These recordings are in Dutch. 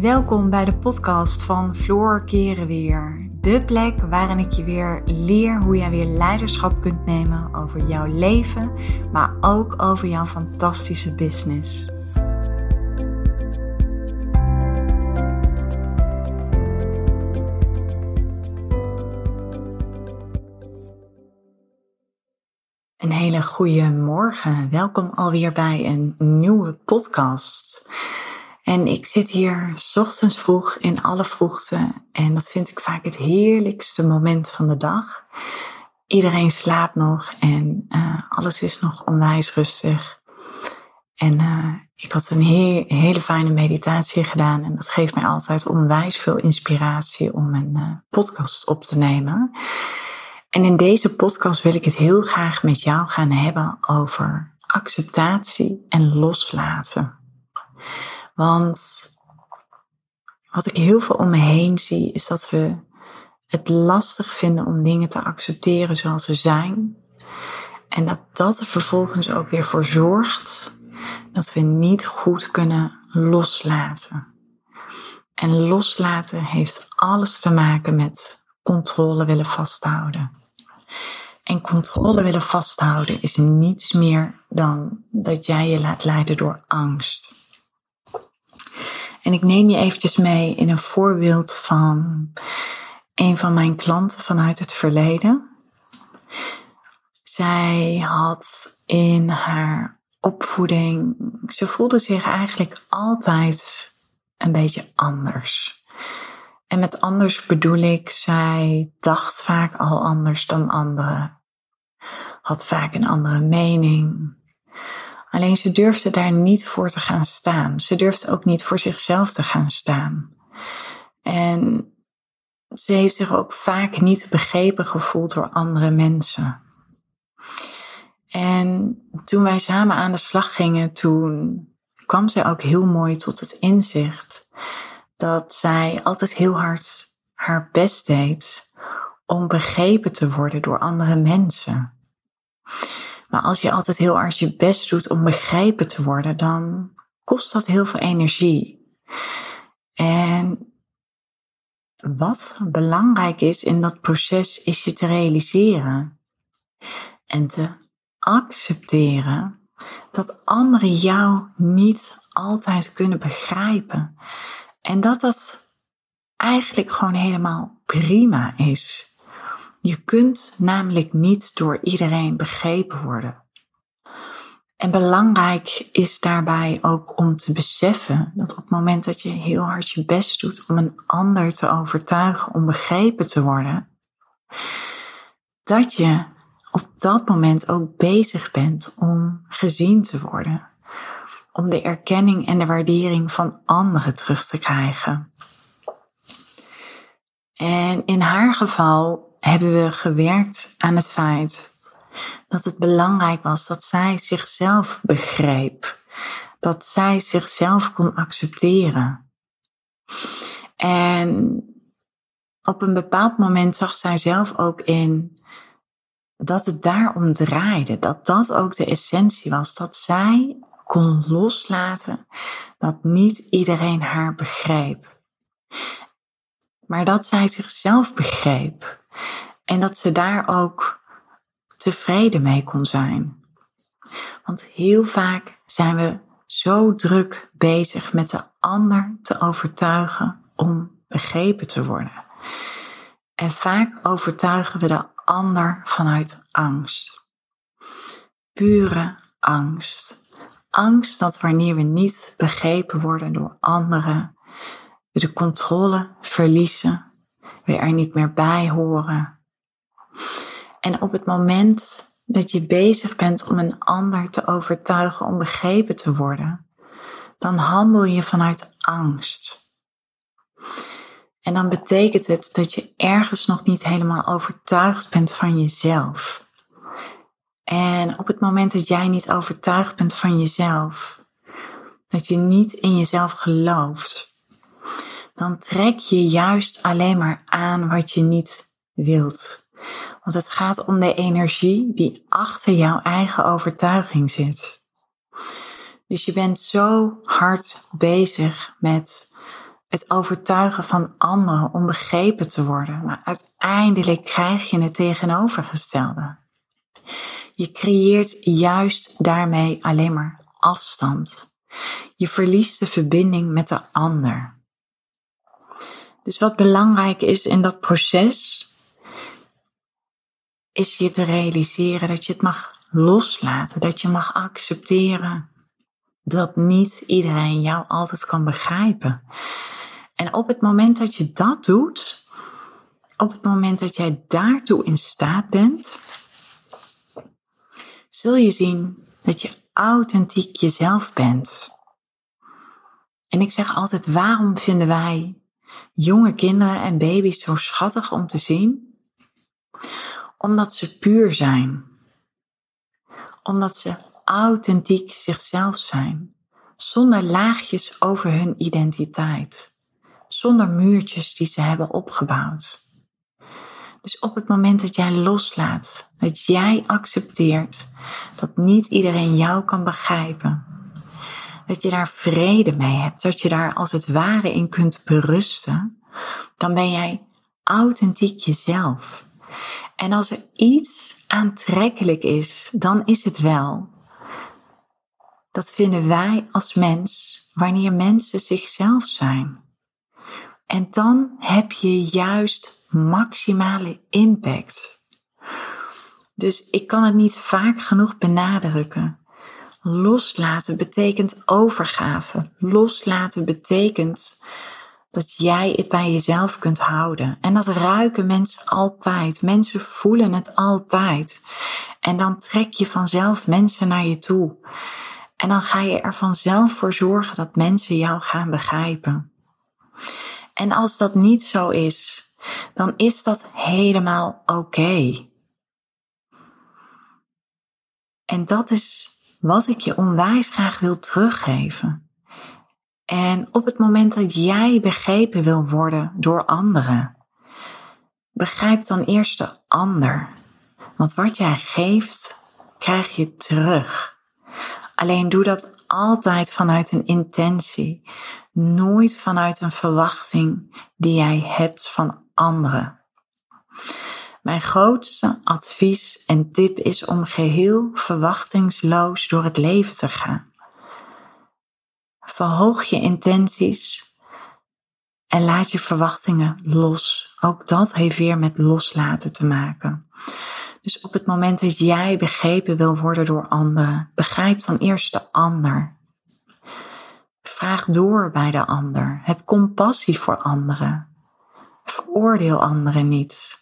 Welkom bij de podcast van Floor Keren Weer. De plek waarin ik je weer leer hoe jij weer leiderschap kunt nemen over jouw leven, maar ook over jouw fantastische business. Een hele goede morgen. Welkom alweer bij een nieuwe podcast. En ik zit hier ochtends vroeg in alle vroegte en dat vind ik vaak het heerlijkste moment van de dag. Iedereen slaapt nog en uh, alles is nog onwijs rustig. En uh, ik had een hele fijne meditatie gedaan en dat geeft mij altijd onwijs veel inspiratie om een uh, podcast op te nemen. En in deze podcast wil ik het heel graag met jou gaan hebben over acceptatie en loslaten. Want wat ik heel veel om me heen zie, is dat we het lastig vinden om dingen te accepteren zoals ze zijn. En dat dat er vervolgens ook weer voor zorgt dat we niet goed kunnen loslaten. En loslaten heeft alles te maken met controle willen vasthouden. En controle willen vasthouden is niets meer dan dat jij je laat leiden door angst. En ik neem je eventjes mee in een voorbeeld van een van mijn klanten vanuit het verleden. Zij had in haar opvoeding, ze voelde zich eigenlijk altijd een beetje anders. En met anders bedoel ik, zij dacht vaak al anders dan anderen. Had vaak een andere mening. Alleen ze durfde daar niet voor te gaan staan. Ze durfde ook niet voor zichzelf te gaan staan. En ze heeft zich ook vaak niet begrepen gevoeld door andere mensen. En toen wij samen aan de slag gingen, toen kwam zij ook heel mooi tot het inzicht dat zij altijd heel hard haar best deed om begrepen te worden door andere mensen. Maar als je altijd heel hard je best doet om begrepen te worden, dan kost dat heel veel energie. En wat belangrijk is in dat proces, is je te realiseren en te accepteren dat anderen jou niet altijd kunnen begrijpen. En dat dat eigenlijk gewoon helemaal prima is. Je kunt namelijk niet door iedereen begrepen worden. En belangrijk is daarbij ook om te beseffen dat op het moment dat je heel hard je best doet om een ander te overtuigen om begrepen te worden, dat je op dat moment ook bezig bent om gezien te worden. Om de erkenning en de waardering van anderen terug te krijgen. En in haar geval hebben we gewerkt aan het feit dat het belangrijk was dat zij zichzelf begreep. Dat zij zichzelf kon accepteren. En op een bepaald moment zag zij zelf ook in dat het daarom draaide. Dat dat ook de essentie was. Dat zij kon loslaten dat niet iedereen haar begreep. Maar dat zij zichzelf begreep. En dat ze daar ook tevreden mee kon zijn. Want heel vaak zijn we zo druk bezig met de ander te overtuigen om begrepen te worden. En vaak overtuigen we de ander vanuit angst. Pure angst. Angst dat wanneer we niet begrepen worden door anderen, we de controle verliezen, we er niet meer bij horen en op het moment dat je bezig bent om een ander te overtuigen om begrepen te worden, dan handel je vanuit angst. En dan betekent het dat je ergens nog niet helemaal overtuigd bent van jezelf. En op het moment dat jij niet overtuigd bent van jezelf, dat je niet in jezelf gelooft, dan trek je juist alleen maar aan wat je niet wilt. Want het gaat om de energie die achter jouw eigen overtuiging zit. Dus je bent zo hard bezig met het overtuigen van anderen om begrepen te worden, maar uiteindelijk krijg je het tegenovergestelde. Je creëert juist daarmee alleen maar afstand. Je verliest de verbinding met de ander. Dus wat belangrijk is in dat proces, is je te realiseren dat je het mag loslaten, dat je mag accepteren dat niet iedereen jou altijd kan begrijpen. En op het moment dat je dat doet, op het moment dat jij daartoe in staat bent, zul je zien dat je authentiek jezelf bent. En ik zeg altijd, waarom vinden wij jonge kinderen en baby's zo schattig om te zien? Omdat ze puur zijn. Omdat ze authentiek zichzelf zijn. Zonder laagjes over hun identiteit. Zonder muurtjes die ze hebben opgebouwd. Dus op het moment dat jij loslaat, dat jij accepteert dat niet iedereen jou kan begrijpen, dat je daar vrede mee hebt, dat je daar als het ware in kunt berusten, dan ben jij authentiek jezelf. En als er iets aantrekkelijk is, dan is het wel. Dat vinden wij als mens wanneer mensen zichzelf zijn. En dan heb je juist maximale impact. Dus ik kan het niet vaak genoeg benadrukken. Loslaten betekent overgave. Loslaten betekent dat jij het bij jezelf kunt houden. En dat ruiken mensen altijd. Mensen voelen het altijd. En dan trek je vanzelf mensen naar je toe. En dan ga je er vanzelf voor zorgen dat mensen jou gaan begrijpen. En als dat niet zo is, dan is dat helemaal oké. En dat is wat ik je onwijs graag wil teruggeven. En op het moment dat jij begrepen wil worden door anderen, begrijp dan eerst de ander. Want wat jij geeft, krijg je terug. Alleen doe dat altijd vanuit een intentie, nooit vanuit een verwachting die jij hebt van anderen. Mijn grootste advies en tip is om geheel verwachtingsloos door het leven te gaan. Verhoog je intenties en laat je verwachtingen los. Ook dat heeft weer met loslaten te maken. Dus op het moment dat jij begrepen wil worden door anderen, begrijp dan eerst de ander. Vraag door bij de ander. Heb compassie voor anderen. Veroordeel anderen niet.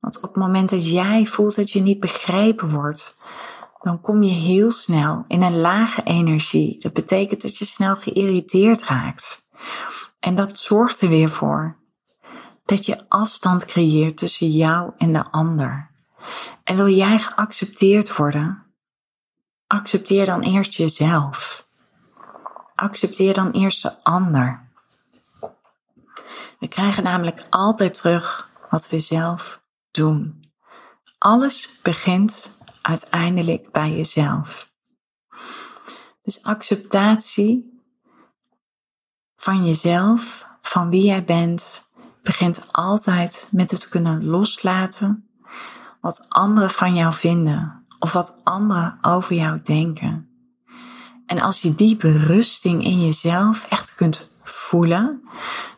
Want op het moment dat jij voelt dat je niet begrepen wordt, dan kom je heel snel in een lage energie. Dat betekent dat je snel geïrriteerd raakt. En dat zorgt er weer voor dat je afstand creëert tussen jou en de ander. En wil jij geaccepteerd worden? Accepteer dan eerst jezelf. Accepteer dan eerst de ander. We krijgen namelijk altijd terug wat we zelf doen. Alles begint uiteindelijk bij jezelf. Dus acceptatie van jezelf, van wie jij bent, begint altijd met het kunnen loslaten wat anderen van jou vinden of wat anderen over jou denken. En als je die berusting in jezelf echt kunt voelen,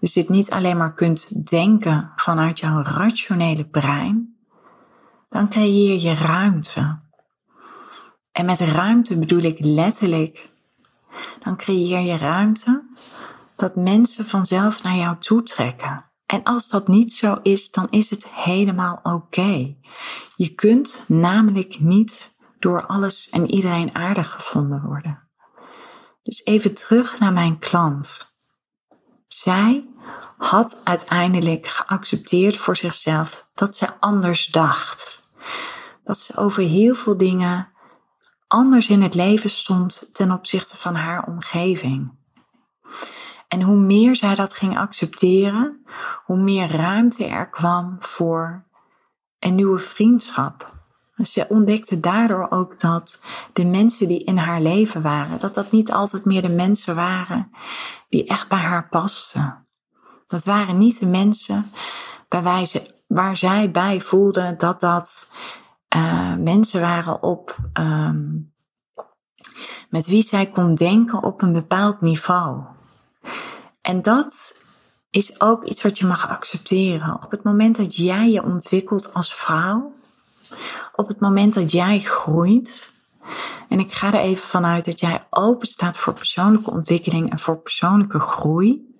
dus dit niet alleen maar kunt denken vanuit jouw rationele brein, dan creëer je ruimte. En met ruimte bedoel ik letterlijk, dan creëer je ruimte dat mensen vanzelf naar jou toe trekken. En als dat niet zo is, dan is het helemaal oké. Je kunt namelijk niet door alles en iedereen aardig gevonden worden. Dus even terug naar mijn klant. Zij had uiteindelijk geaccepteerd voor zichzelf dat ze anders dacht. Dat ze over heel veel dingen anders in het leven stond ten opzichte van haar omgeving. En hoe meer zij dat ging accepteren, hoe meer ruimte er kwam voor een nieuwe vriendschap, Ze ontdekte daardoor ook dat de mensen die in haar leven waren, dat dat niet altijd meer de mensen waren die echt bij haar pasten. Dat waren niet de mensen bij ze, waar zij bij voelde dat dat uh, mensen waren op, um, met wie zij kon denken op een bepaald niveau. En dat is ook iets wat je mag accepteren. Op het moment dat jij je ontwikkelt als vrouw, op het moment dat jij groeit, en ik ga er even vanuit dat jij open staat voor persoonlijke ontwikkeling en voor persoonlijke groei,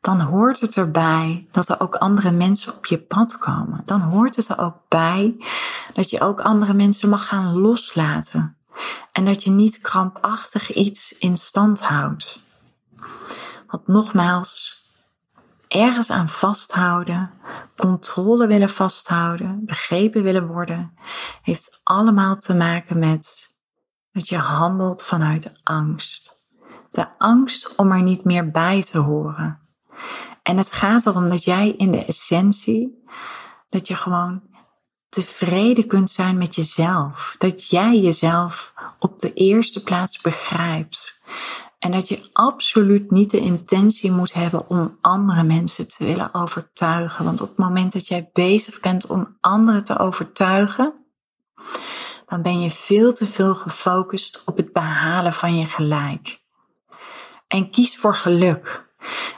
dan hoort het erbij dat er ook andere mensen op je pad komen. Dan hoort het er ook bij dat je ook andere mensen mag gaan loslaten. En dat je niet krampachtig iets in stand houdt. Want nogmaals, ergens aan vasthouden, controle willen vasthouden, begrepen willen worden, heeft allemaal te maken met dat je handelt vanuit angst. De angst om er niet meer bij te horen. En het gaat erom dat jij in de essentie, dat je gewoon tevreden kunt zijn met jezelf. Dat jij jezelf op de eerste plaats begrijpt. En dat je absoluut niet de intentie moet hebben om andere mensen te willen overtuigen. Want op het moment dat jij bezig bent om anderen te overtuigen, dan ben je veel te veel gefocust op het behalen van je gelijk. En kies voor geluk.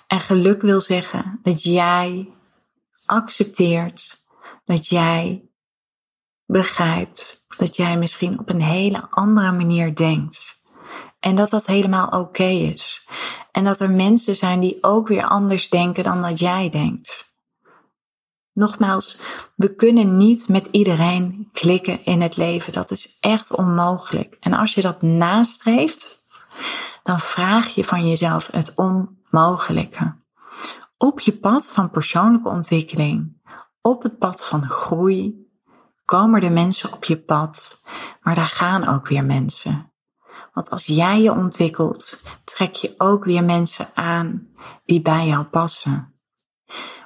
En geluk wil zeggen dat jij accepteert, dat jij begrijpt, dat jij misschien op een hele andere manier denkt. En dat dat helemaal oké is. En dat er mensen zijn die ook weer anders denken dan dat jij denkt. Nogmaals, we kunnen niet met iedereen klikken in het leven. Dat is echt onmogelijk. En als je dat nastreeft, dan vraag je van jezelf het onmogelijke. Op je pad van persoonlijke ontwikkeling, op het pad van groei, komen er mensen op je pad, maar daar gaan ook weer mensen. Want als jij je ontwikkelt, trek je ook weer mensen aan die bij jou passen.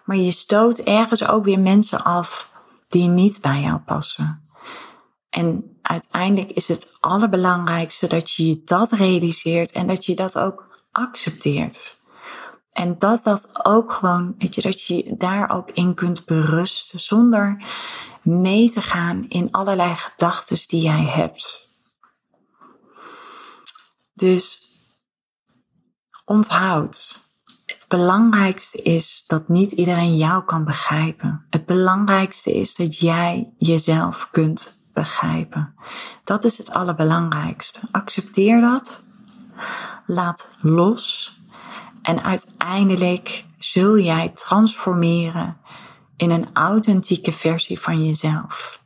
Maar je stoot ergens ook weer mensen af die niet bij jou passen. En uiteindelijk is het allerbelangrijkste dat je je dat realiseert en dat je dat ook accepteert. En dat dat ook gewoon, weet je, dat je daar ook in kunt berusten zonder mee te gaan in allerlei gedachten die jij hebt. Dus onthoud, het belangrijkste is dat niet iedereen jou kan begrijpen. Het belangrijkste is dat jij jezelf kunt begrijpen. Dat is het allerbelangrijkste. Accepteer dat. Laat los. En uiteindelijk zul jij transformeren in een authentieke versie van jezelf.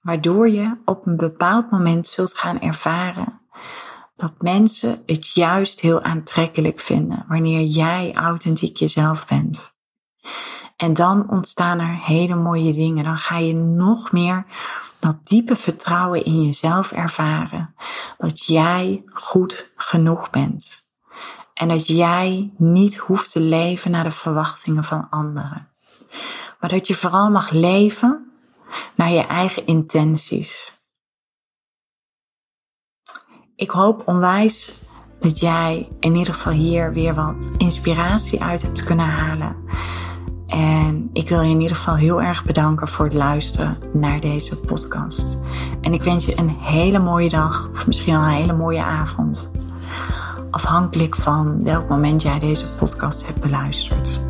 Waardoor je op een bepaald moment zult gaan ervaren dat mensen het juist heel aantrekkelijk vinden wanneer jij authentiek jezelf bent. En dan ontstaan er hele mooie dingen. Dan ga je nog meer dat diepe vertrouwen in jezelf ervaren. Dat jij goed genoeg bent. En dat jij niet hoeft te leven naar de verwachtingen van anderen. Maar dat je vooral mag leven naar je eigen intenties. Ik hoop onwijs dat jij in ieder geval hier weer wat inspiratie uit hebt kunnen halen. En ik wil je in ieder geval heel erg bedanken voor het luisteren naar deze podcast. En ik wens je een hele mooie dag, of misschien wel een hele mooie avond. Afhankelijk van welk moment jij deze podcast hebt beluisterd.